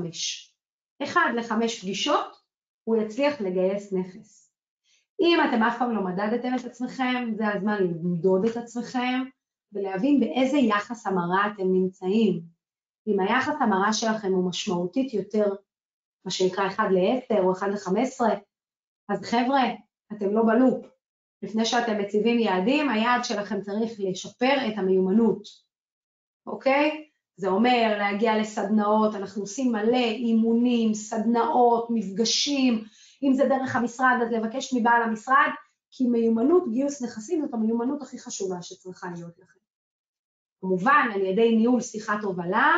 Speaker 2: 1 ל-5 פגישות הוא יצליח לגייס נכס. אם אתם אף פעם לא מדדתם את עצמכם, זה הזמן למדוד את עצמכם ולהבין באיזה יחס המרה אתם נמצאים. אם היחס המרה שלכם הוא משמעותית יותר, מה שנקרא 1 ל-10 או 1 ל-15, אז חבר'ה, אתם לא בלופ. לפני שאתם מציבים יעדים, היעד שלכם צריך לשפר את המיומנות, אוקיי? זה אומר להגיע לסדנאות, אנחנו עושים מלא אימונים, סדנאות, מפגשים, אם זה דרך המשרד אז לבקש מבעל המשרד, כי מיומנות גיוס נכסים זאת המיומנות הכי חשובה שצריכה להיות לכם. כמובן על ידי ניהול שיחת הובלה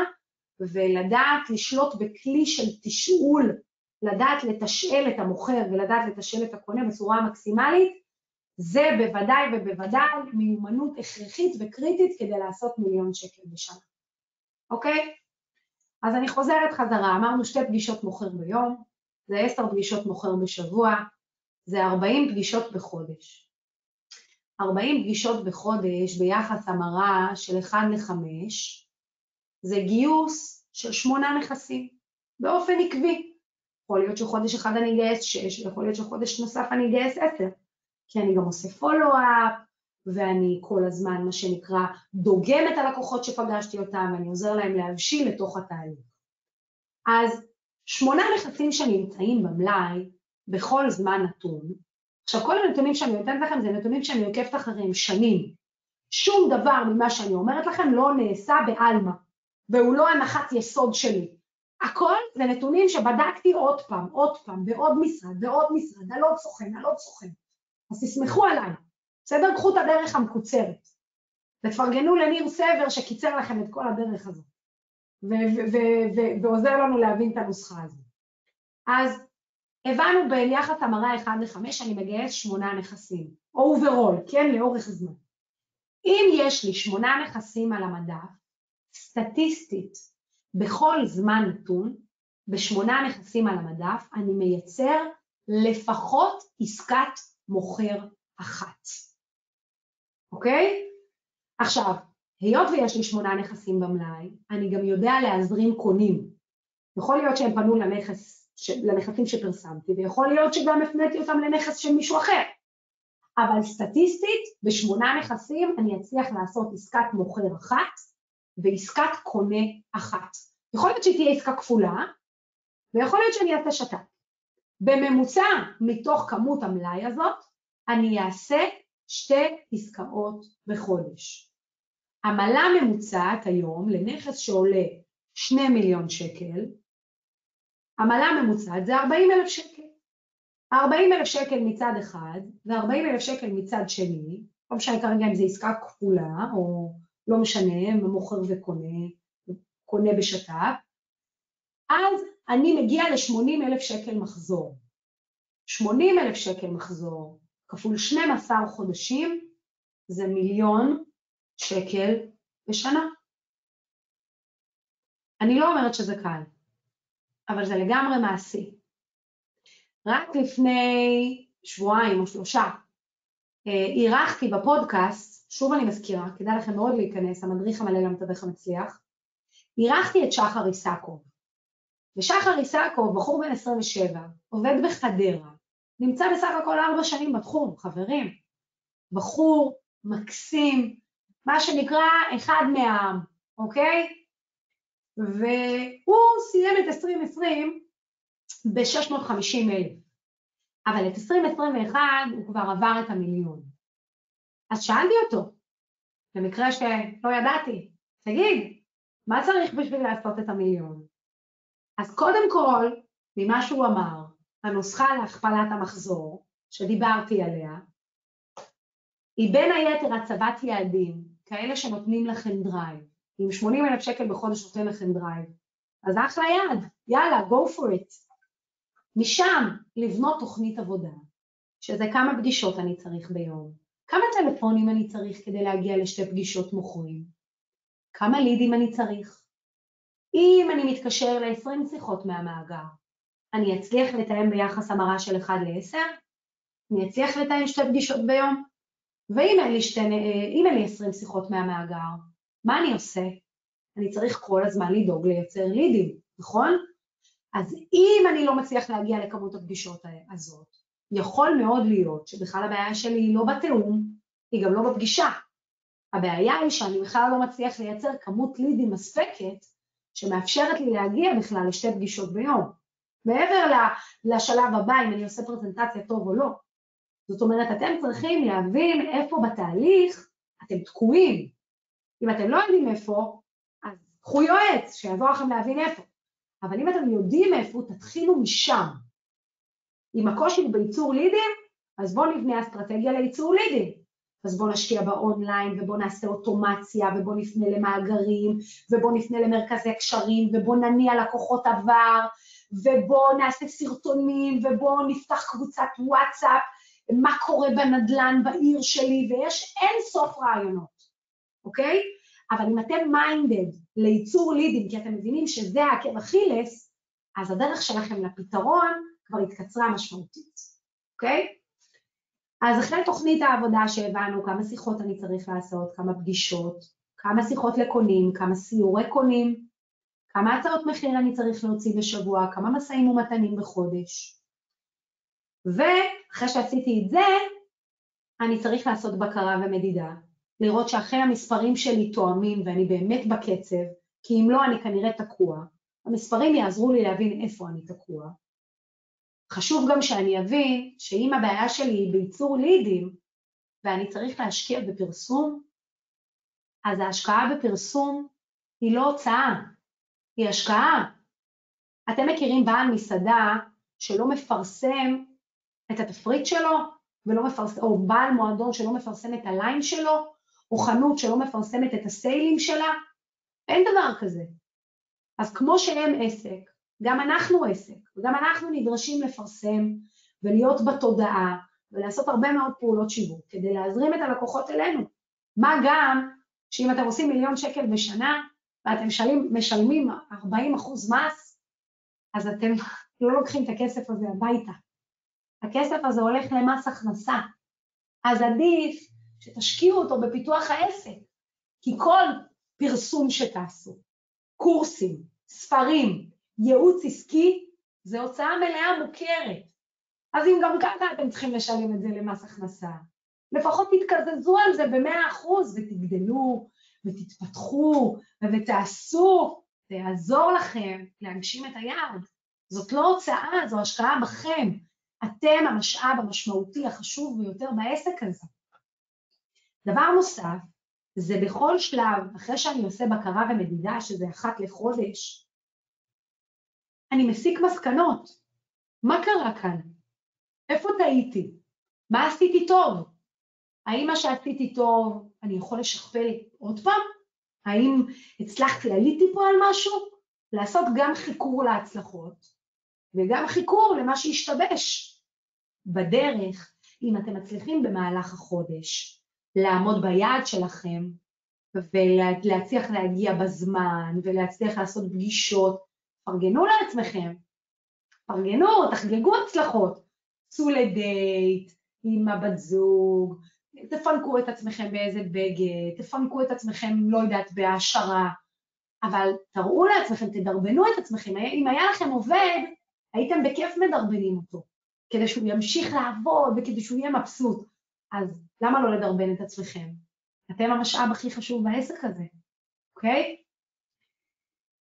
Speaker 2: ולדעת לשלוט בכלי של תשאול, לדעת לתשאל את המוכר ולדעת לתשאל את הקונה בצורה המקסימלית, זה בוודאי ובוודאי מיומנות הכרחית וקריטית כדי לעשות מיליון שקל בשנה, אוקיי? אז אני חוזרת חזרה, אמרנו שתי פגישות מוכר ביום, זה עשר פגישות מוכר בשבוע, זה 40 פגישות בחודש. 40 פגישות בחודש ביחס המרה של 1 ל-5, זה גיוס של שמונה נכסים, באופן עקבי. יכול להיות שחודש אחד אני אגייס 6, ויכול להיות שחודש נוסף אני אגייס 10, כי אני גם עושה פולו-אפ, ואני כל הזמן, מה שנקרא, דוגם את הלקוחות שפגשתי אותם, ואני עוזר להם להבשיל לתוך התהליך. אז שמונה נכסים שנמצאים במלאי בכל זמן נתון, עכשיו כל הנתונים שאני נותנת לכם זה נתונים שאני עוקבת אחריהם שנים. שום דבר ממה שאני אומרת לכם לא נעשה בעלמא, והוא לא הנחת יסוד שלי. הכל זה נתונים שבדקתי עוד פעם, עוד פעם, בעוד משרד, בעוד משרד, סוכן, על עוד סוכן. אז תסמכו עליי, בסדר? קחו את הדרך המקוצרת. ותפרגנו לניר סבר שקיצר לכם את כל הדרך הזאת, ועוזר לנו להבין את הנוסחה הזאת. אז הבנו ביחס המרה 1 ל-5 אני מגייס שמונה נכסים, או overall, כן, לאורך זמן. אם יש לי שמונה נכסים על המדף, סטטיסטית, בכל זמן נתון, בשמונה נכסים על המדף, אני מייצר לפחות עסקת מוכר אחת, אוקיי? עכשיו, היות ויש לי שמונה נכסים במלאי, אני גם יודע להזרים קונים. יכול להיות שהם פנו לנכס לנכסים שפרסמתי, ויכול להיות שגם הפניתי אותם לנכס של מישהו אחר. אבל סטטיסטית, בשמונה נכסים אני אצליח לעשות עסקת מוכר אחת ועסקת קונה אחת. יכול להיות שהיא תהיה עסקה כפולה, ויכול להיות שאני אעשה שת"פ. בממוצע, מתוך כמות המלאי הזאת, אני אעשה שתי עסקאות בחודש. עמלה ממוצעת היום לנכס שעולה 2 מיליון שקל, עמלה ממוצעת זה 40 אלף שקל. 40 אלף שקל מצד אחד ו-40 אלף שקל מצד שני, לא משנה כרגע אם זו עסקה כפולה או לא משנה, מוכר וקונה, קונה בשת"פ, אז אני מגיע ל-80 אלף שקל מחזור. 80 אלף שקל מחזור כפול 12 חודשים זה מיליון שקל בשנה. אני לא אומרת שזה קל, אבל זה לגמרי מעשי. רק לפני שבועיים או שלושה אה, אירחתי בפודקאסט, שוב אני מזכירה, כדאי לכם מאוד להיכנס, המדריך המלא למתווך המצליח, אירחתי את שחר איסקוב. ושחר איסקוב, בחור בן 27, עובד בחדרה, נמצא בסך הכל ארבע שנים בתחום, חברים. בחור מקסים, מה שנקרא אחד מהעם, אוקיי? והוא סיים את 2020 ב-650 אלף, אבל את 2021 הוא כבר עבר את המיליון. אז שאלתי אותו, במקרה שלא ידעתי, תגיד, מה צריך בשביל לעשות את המיליון? אז קודם כל, ממה שהוא אמר, הנוסחה להכפלת המחזור, שדיברתי עליה, היא בין היתר הצבת יעדים, כאלה שנותנים לכם drive. אם 80 אלף שקל בחודש נותן לכם drive, אז אחלה יעד, יאללה, go for it. משם לבנות תוכנית עבודה, שזה כמה פגישות אני צריך ביום, כמה טלפונים אני צריך כדי להגיע לשתי פגישות מוכרים, כמה לידים אני צריך. אם אני מתקשר ל-20 שיחות מהמאגר, אני אצליח לתאם ביחס המרה של 1 ל-10? אני אצליח לתאם שתי פגישות ביום? ואם אין לי, שתי, אין לי 20 שיחות מהמאגר, מה אני עושה? אני צריך כל הזמן לדאוג לייצר לידים, נכון? אז אם אני לא מצליח להגיע לכמות הפגישות הזאת, יכול מאוד להיות שבכלל הבעיה שלי היא לא בתיאום, היא גם לא בפגישה. הבעיה היא שאני בכלל לא מצליח לייצר כמות לידים מספקת שמאפשרת לי להגיע בכלל לשתי פגישות ביום. מעבר לשלב הבא, אם אני עושה פרזנטציה טוב או לא. זאת אומרת, אתם צריכים להבין איפה בתהליך אתם תקועים. אם אתם לא יודעים איפה, אז קחו יועץ שיעזור לכם להבין איפה. אבל אם אתם יודעים איפה, תתחילו משם. אם הקושי בייצור לידים, אז בואו נבנה אסטרטגיה לייצור לידים. אז בואו נשקיע באונליין, ובואו נעשה אוטומציה, ובואו נפנה למאגרים, ובואו נפנה למרכזי קשרים, ובואו נניע לקוחות עבר, ובואו נעשה סרטונים, ובואו נפתח קבוצת וואטסאפ, מה קורה בנדלן בעיר שלי, ויש אין סוף רעיונות, אוקיי? אבל אם אתם מיינדד לייצור לידים, כי אתם מבינים שזה העקב אכילס, אז הדרך שלכם לפתרון כבר התקצרה משמעותית, אוקיי? אז אחרי תוכנית העבודה שהבנו כמה שיחות אני צריך לעשות, כמה פגישות, כמה שיחות לקונים, כמה סיורי קונים, כמה הצעות מחיר אני צריך להוציא בשבוע, כמה משאים ומתנים בחודש. ואחרי שעשיתי את זה, אני צריך לעשות בקרה ומדידה, לראות שאכן המספרים שלי תואמים ואני באמת בקצב, כי אם לא אני כנראה תקוע. המספרים יעזרו לי להבין איפה אני תקוע. חשוב גם שאני אבין שאם הבעיה שלי היא בייצור לידים ואני צריך להשקיע בפרסום, אז ההשקעה בפרסום היא לא הוצאה, היא השקעה. אתם מכירים בעל מסעדה שלא מפרסם את התפריט שלו, ולא מפרסם, או בעל מועדון שלא מפרסם את הליין שלו, או חנות שלא מפרסמת את הסיילים שלה? אין דבר כזה. אז כמו שהם עסק, גם אנחנו עסק, וגם אנחנו נדרשים לפרסם ולהיות בתודעה ולעשות הרבה מאוד פעולות שיווק כדי להזרים את הלקוחות אלינו. מה גם שאם אתם עושים מיליון שקל בשנה ואתם משלמים, משלמים 40 אחוז מס, אז אתם לא לוקחים את הכסף הזה הביתה. הכסף הזה הולך למס הכנסה. אז עדיף שתשקיעו אותו בפיתוח העסק, כי כל פרסום שתעשו, קורסים, ספרים, ייעוץ עסקי, זה הוצאה מלאה מוכרת. אז אם גם ככה אתם צריכים לשלם את זה למס הכנסה, לפחות תתקזזו על זה במאה אחוז ותגדלו ותתפתחו ותעשו, זה יעזור לכם להגשים את היעד. זאת לא הוצאה, זו השקעה בכם. אתם המשאב המשמעותי החשוב ביותר בעסק הזה. דבר נוסף, זה בכל שלב, אחרי שאני עושה בקרה ומדידה, שזה אחת לחודש, אני מסיק מסקנות. מה קרה כאן? איפה טעיתי? מה עשיתי טוב? האם מה שעשיתי טוב, אני יכול לשכפל עוד פעם? האם הצלחתי, עליתי פה על משהו? לעשות גם חיקור להצלחות וגם חיקור למה שהשתבש. בדרך, אם אתם מצליחים במהלך החודש לעמוד ביעד שלכם ולהצליח להגיע בזמן ולהצליח לעשות פגישות, פרגנו לעצמכם, פרגנו, תחגגו הצלחות, צאו לדייט עם הבת זוג, תפנקו את עצמכם באיזה בגד, תפנקו את עצמכם, לא יודעת, בהעשרה, אבל תראו לעצמכם, תדרבנו את עצמכם, אם היה לכם עובד, הייתם בכיף מדרבנים אותו. כדי שהוא ימשיך לעבוד וכדי שהוא יהיה מבסוט. אז למה לא לדרבן את עצמכם? אתם המשאב הכי חשוב בעסק הזה, אוקיי?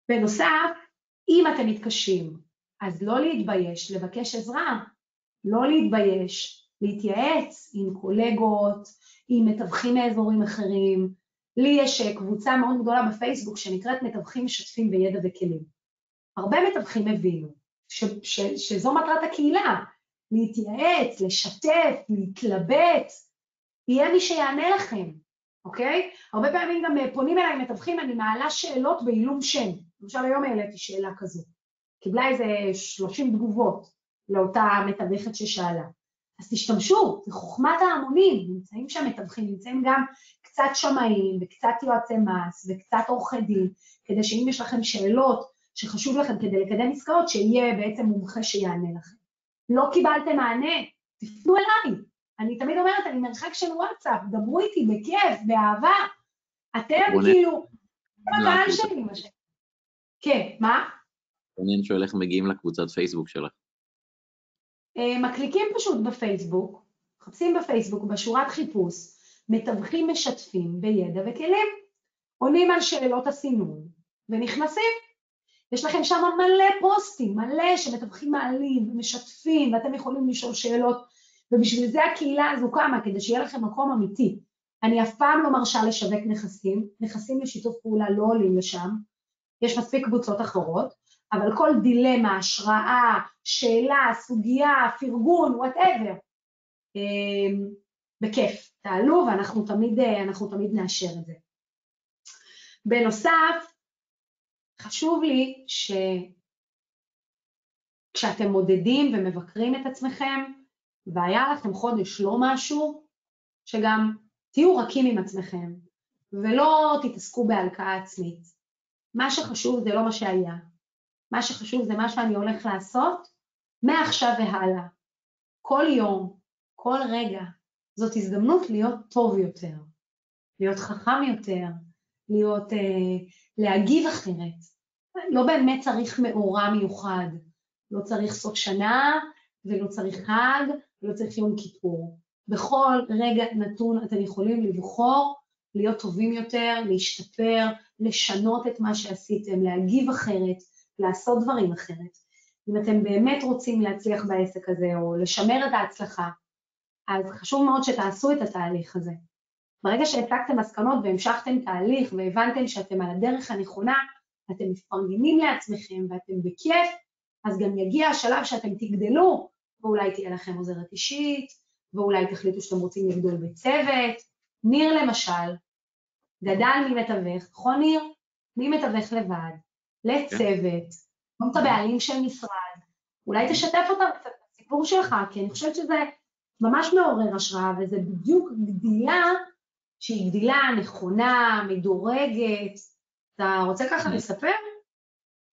Speaker 2: בנוסף, אם אתם מתקשים, אז לא להתבייש לבקש עזרה, לא להתבייש להתייעץ עם קולגות, עם מתווכים מאזורים אחרים. לי יש קבוצה מאוד גדולה בפייסבוק שנקראת מתווכים משתפים בידע וכלים. הרבה מתווכים הבינו ש, ש, שזו מטרת הקהילה, להתייעץ, לשתף, להתלבט, יהיה מי שיענה לכם, אוקיי? הרבה פעמים גם פונים אליי מתווכים, אני מעלה שאלות בעילום שם. למשל היום העליתי שאלה כזו. קיבלה איזה 30 תגובות לאותה מתווכת ששאלה. אז תשתמשו, זה חוכמת ההמונים, נמצאים שם מתווכים, נמצאים גם קצת שמאים וקצת יועצי מס וקצת עורכי דין, כדי שאם יש לכם שאלות שחשוב לכם כדי לקדם עסקאות, שיהיה בעצם מומחה שיענה לכם. לא קיבלתם מענה, תפנו אליי. אני תמיד אומרת, אני מרחק של וואטסאפ, דברו איתי בכיף, באהבה. אתם כאילו, אתם הקהל שלי, מה ש... כן, מה?
Speaker 1: רונן שואל איך מגיעים לקבוצת פייסבוק שלך.
Speaker 2: אה, מקליקים פשוט בפייסבוק, מחפשים בפייסבוק בשורת חיפוש, מתווכים משתפים בידע וכלים, עונים על שאלות הסינון ונכנסים. יש לכם שם מלא פוסטים, מלא שמתווכים מעלים ומשתפים ואתם יכולים לשאול שאלות. ובשביל זה הקהילה הזו קמה, כדי שיהיה לכם מקום אמיתי. אני אף פעם לא מרשה לשווק נכסים, נכסים לשיתוף פעולה לא עולים לשם, יש מספיק קבוצות אחרות, אבל כל דילמה, השראה, שאלה, סוגיה, פרגון, וואטאבר, אמ, בכיף, תעלו ואנחנו תמיד, אנחנו תמיד נאשר את זה. בנוסף, חשוב לי שכשאתם מודדים ומבקרים את עצמכם, והיה לכם חודש לא משהו, שגם תהיו רכים עם עצמכם, ולא תתעסקו בהלקאה עצמית. מה שחשוב זה לא מה שהיה, מה שחשוב זה מה שאני הולך לעשות מעכשיו והלאה. כל יום, כל רגע, זאת הזדמנות להיות טוב יותר, להיות חכם יותר, להיות, אה, להגיב אחרת. לא באמת צריך מאורע מיוחד, לא צריך סוף שנה ולא צריך חג ולא צריך יום כיפור. בכל רגע נתון אתם יכולים לבחור להיות טובים יותר, להשתפר, לשנות את מה שעשיתם, להגיב אחרת, לעשות דברים אחרת. אם אתם באמת רוצים להצליח בעסק הזה או לשמר את ההצלחה, אז חשוב מאוד שתעשו את התהליך הזה. ברגע שהצגתם מסקנות והמשכתם תהליך והבנתם שאתם על הדרך הנכונה, אתם מפרגנים לעצמכם ואתם בכיף, אז גם יגיע השלב שאתם תגדלו, ואולי תהיה לכם עוזרת אישית, ואולי תחליטו שאתם רוצים לגדול בצוות. ניר למשל, גדל ממתווך, נכון ניר? ממתווך לבד, לצוות, גם את הבעלים של משרד, אולי תשתף אותם קצת בסיפור שלך, כי אני חושבת שזה ממש מעורר השראה, וזה בדיוק גדילה שהיא גדילה נכונה, מדורגת. אתה רוצה ככה לספר?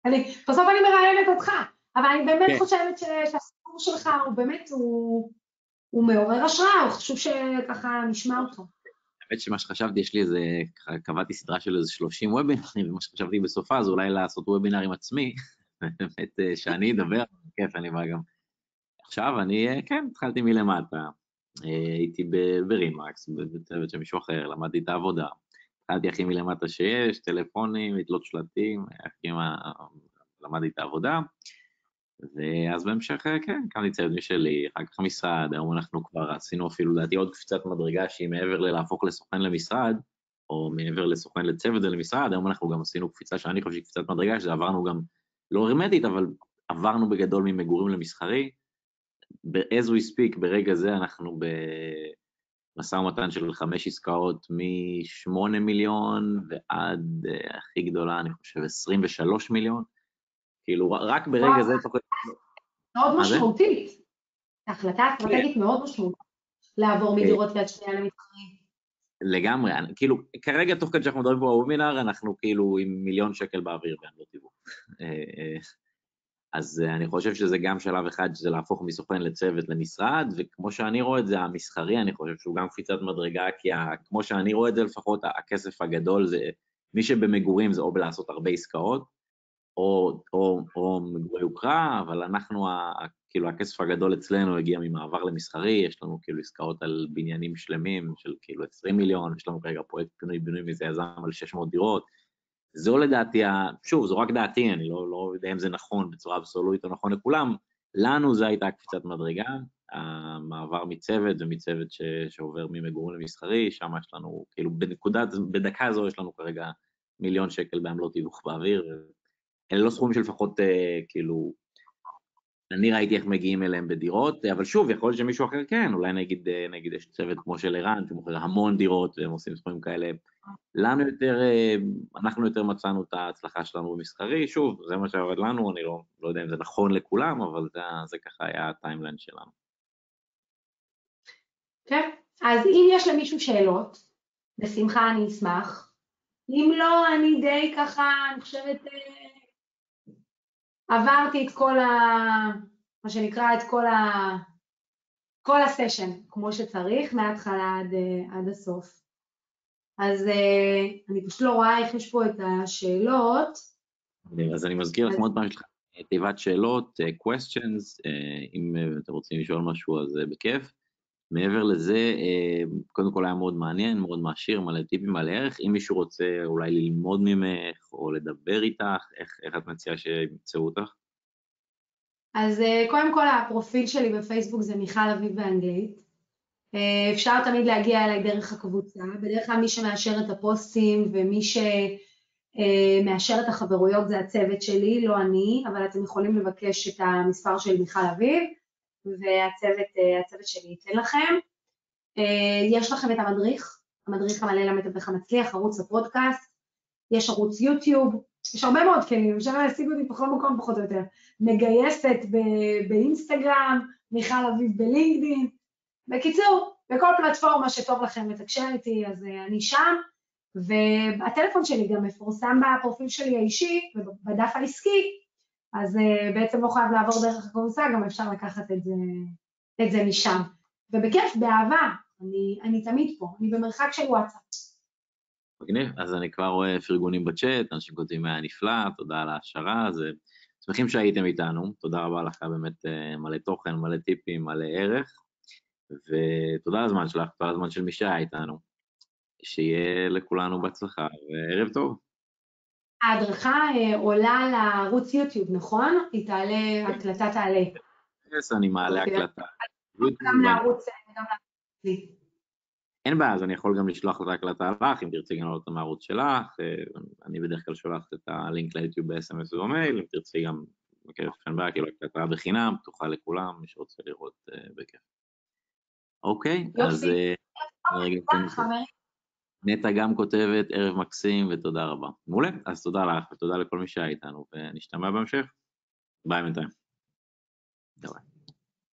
Speaker 2: אני, בסוף אני מראיינת אותך, אבל אני באמת כן. חושבת שהסיפור שלך הוא באמת, הוא, הוא מעורר השראה, הוא חשוב שככה נשמע אותו.
Speaker 1: האמת שמה שחשבתי, יש לי איזה, קבעתי סדרה של איזה 30 וובינרים, ומה שחשבתי בסופה זה אולי לעשות וובינר עם עצמי, באמת אה, שאני אדבר, כיף, אני בא גם. עכשיו אני, אה, כן, התחלתי מלמטה, הייתי ברימקס, בצוות של מישהו אחר, למדתי את העבודה, התחלתי הכי מלמטה שיש, טלפונים, לתלות שלטים, הכי מה... למדתי את העבודה, ואז בהמשך, אה, כן, קמתי צוות משלי, אחר כך משרד, היום אנחנו כבר עשינו אפילו לדעתי עוד קפיצת מדרגה שהיא מעבר ללהפוך לסוכן למשרד, או מעבר לסוכן לצוות ולמשרד, היום אנחנו גם עשינו קפיצה שאני חושב שהיא קפיצת מדרגה, שזה עברנו גם, לא הרמטית, אבל עברנו בגדול ממגורים למסחרי. As we speak, ברגע זה אנחנו במשא ומתן של חמש עסקאות מ-8 מיליון ועד uh, הכי גדולה, אני חושב, 23 מיליון. כאילו, רק ברגע זה...
Speaker 2: מאוד משמעותית. החלטה אסטרטגית מאוד משמעותית, לעבור אה, מדירות יד שנייה למתחרים.
Speaker 1: לגמרי, כאילו, כרגע תוך כדי שאנחנו מדברים פה בוובינר, אנחנו כאילו עם מיליון שקל באוויר בעמדות תיווך. אה, אה, אז אני חושב שזה גם שלב אחד, שזה להפוך מסוכן לצוות למשרד, וכמו שאני רואה את זה, המסחרי, אני חושב שהוא גם קפיצת מדרגה, כי כמו שאני רואה את זה לפחות, הכסף הגדול זה, מי שבמגורים זה או בלעשות הרבה עסקאות, או, או, או מגורי יוקרה, אבל אנחנו, ה, כאילו הכסף הגדול אצלנו הגיע ממעבר למסחרי, יש לנו כאילו עסקאות על בניינים שלמים של כאילו 20 מיליון, יש לנו כרגע פרויקט פינוי-בינוי מזה יזם על 600 דירות. זו לדעתי, שוב, זו רק דעתי, אני לא, לא יודע אם זה נכון בצורה אבסולוטית או נכון לכולם, לנו זו הייתה קפיצת מדרגה, המעבר מצוות ומצוות ש, שעובר ממגורים למסחרי, שם יש לנו, כאילו בנקודת, בדקה זו יש לנו כרגע מיליון שקל בעמלות תיווך באוויר, אלה לא סכומים שלפחות אה, כאילו, אני ראיתי איך מגיעים אליהם בדירות, אבל שוב, יכול להיות שמישהו אחר כן, אולי נגיד, נגיד יש צוות כמו של ערן, שמוכר המון דירות והם עושים סכומים כאלה. לנו יותר, אה, אנחנו יותר מצאנו את ההצלחה שלנו במסחרי, שוב, זה מה שעובד לנו, אני לא, לא יודע אם זה נכון לכולם, אבל זה, זה ככה היה הטיימליין שלנו.
Speaker 2: כן, אז אם יש למישהו שאלות, בשמחה אני אשמח. אם לא, אני די ככה, אני חושבת, אה, עברתי את כל ה... מה שנקרא, את כל ה... כל הסשן, כמו שצריך, מההתחלה עד, אה, עד הסוף. אז אה, אני פשוט לא רואה איך יש פה את השאלות.
Speaker 1: אז אני מזכיר לכם עוד פעם, יש לך תיבת שאלות, questions, אם אתם רוצים לשאול משהו אז בכיף. מעבר לזה, אה, קודם כל היה מאוד מעניין, מאוד מעשיר, מלא טיפים, מלא ערך. אם מישהו רוצה אולי ללמוד ממך או לדבר איתך, איך, איך את מציעה שימצאו אותך?
Speaker 2: אז אה, קודם כל הפרופיל שלי בפייסבוק זה מיכל אביב באנגלית. אה, אפשר תמיד להגיע אליי דרך הקבוצה, בדרך כלל מי שמאשר את הפוסטים ומי שמאשר את החברויות זה הצוות שלי, לא אני, אבל אתם יכולים לבקש את המספר של מיכל אביב. והצוות אה, שלי ייתן לכם. אה, יש לכם את המדריך, המדריך המלא למתווך המצליח, ערוץ הפודקאסט, יש ערוץ יוטיוב, יש הרבה מאוד כלים, אפשר להשיג אותי בכל מקום פחות או יותר. מגייסת באינסטגרם, מיכל אביב בלינקדאין. בקיצור, בכל פלטפורמה שטוב לכם לתקשר איתי, אז אה, אני שם, והטלפון שלי גם מפורסם בפרופיל שלי האישי, בדף העסקי, אז uh, בעצם לא חייב לעבור דרך הקורסה, גם אפשר לקחת את זה, את זה משם. ובכיף, באהבה, אני, אני תמיד פה, אני במרחק של וואטסאפ.
Speaker 1: מגניב, אז אני כבר רואה פרגונים בצ'אט, אנשים כותבים היה נפלא, תודה על ההשערה, אז שמחים שהייתם איתנו, תודה רבה לך, באמת אה, מלא תוכן, מלא טיפים, מלא ערך, ותודה על הזמן שלך, תודה על הזמן של מי שהיה איתנו. שיהיה לכולנו בהצלחה, וערב טוב.
Speaker 2: ההדרכה אה, עולה לערוץ יוטיוב, נכון? היא תעלה, הקלטה תעלה.
Speaker 1: כן, אני מעלה אוקיי. הקלטה.
Speaker 2: גם לערוץ, גם לערוץ.
Speaker 1: אין בעיה, אז אני יכול גם לשלוח את ההקלטה לך, אם תרצי גם לעלות אותה מהערוץ שלך, אה, אני בדרך כלל שולח את הלינק ליוטיוב ב-SMS ובמייל, אם תרצי גם, בכיף, אין בעיה, כאילו הקלטה בחינם, פתוחה לכולם, מי שרוצה לראות אה, בכיף. אוקיי, אז... יופי. נטע גם כותבת, ערב מקסים ותודה רבה. מעולה, אז תודה לך ותודה לכל מי שהיה איתנו, ונשתמע בהמשך. ביי בינתיים. ביי.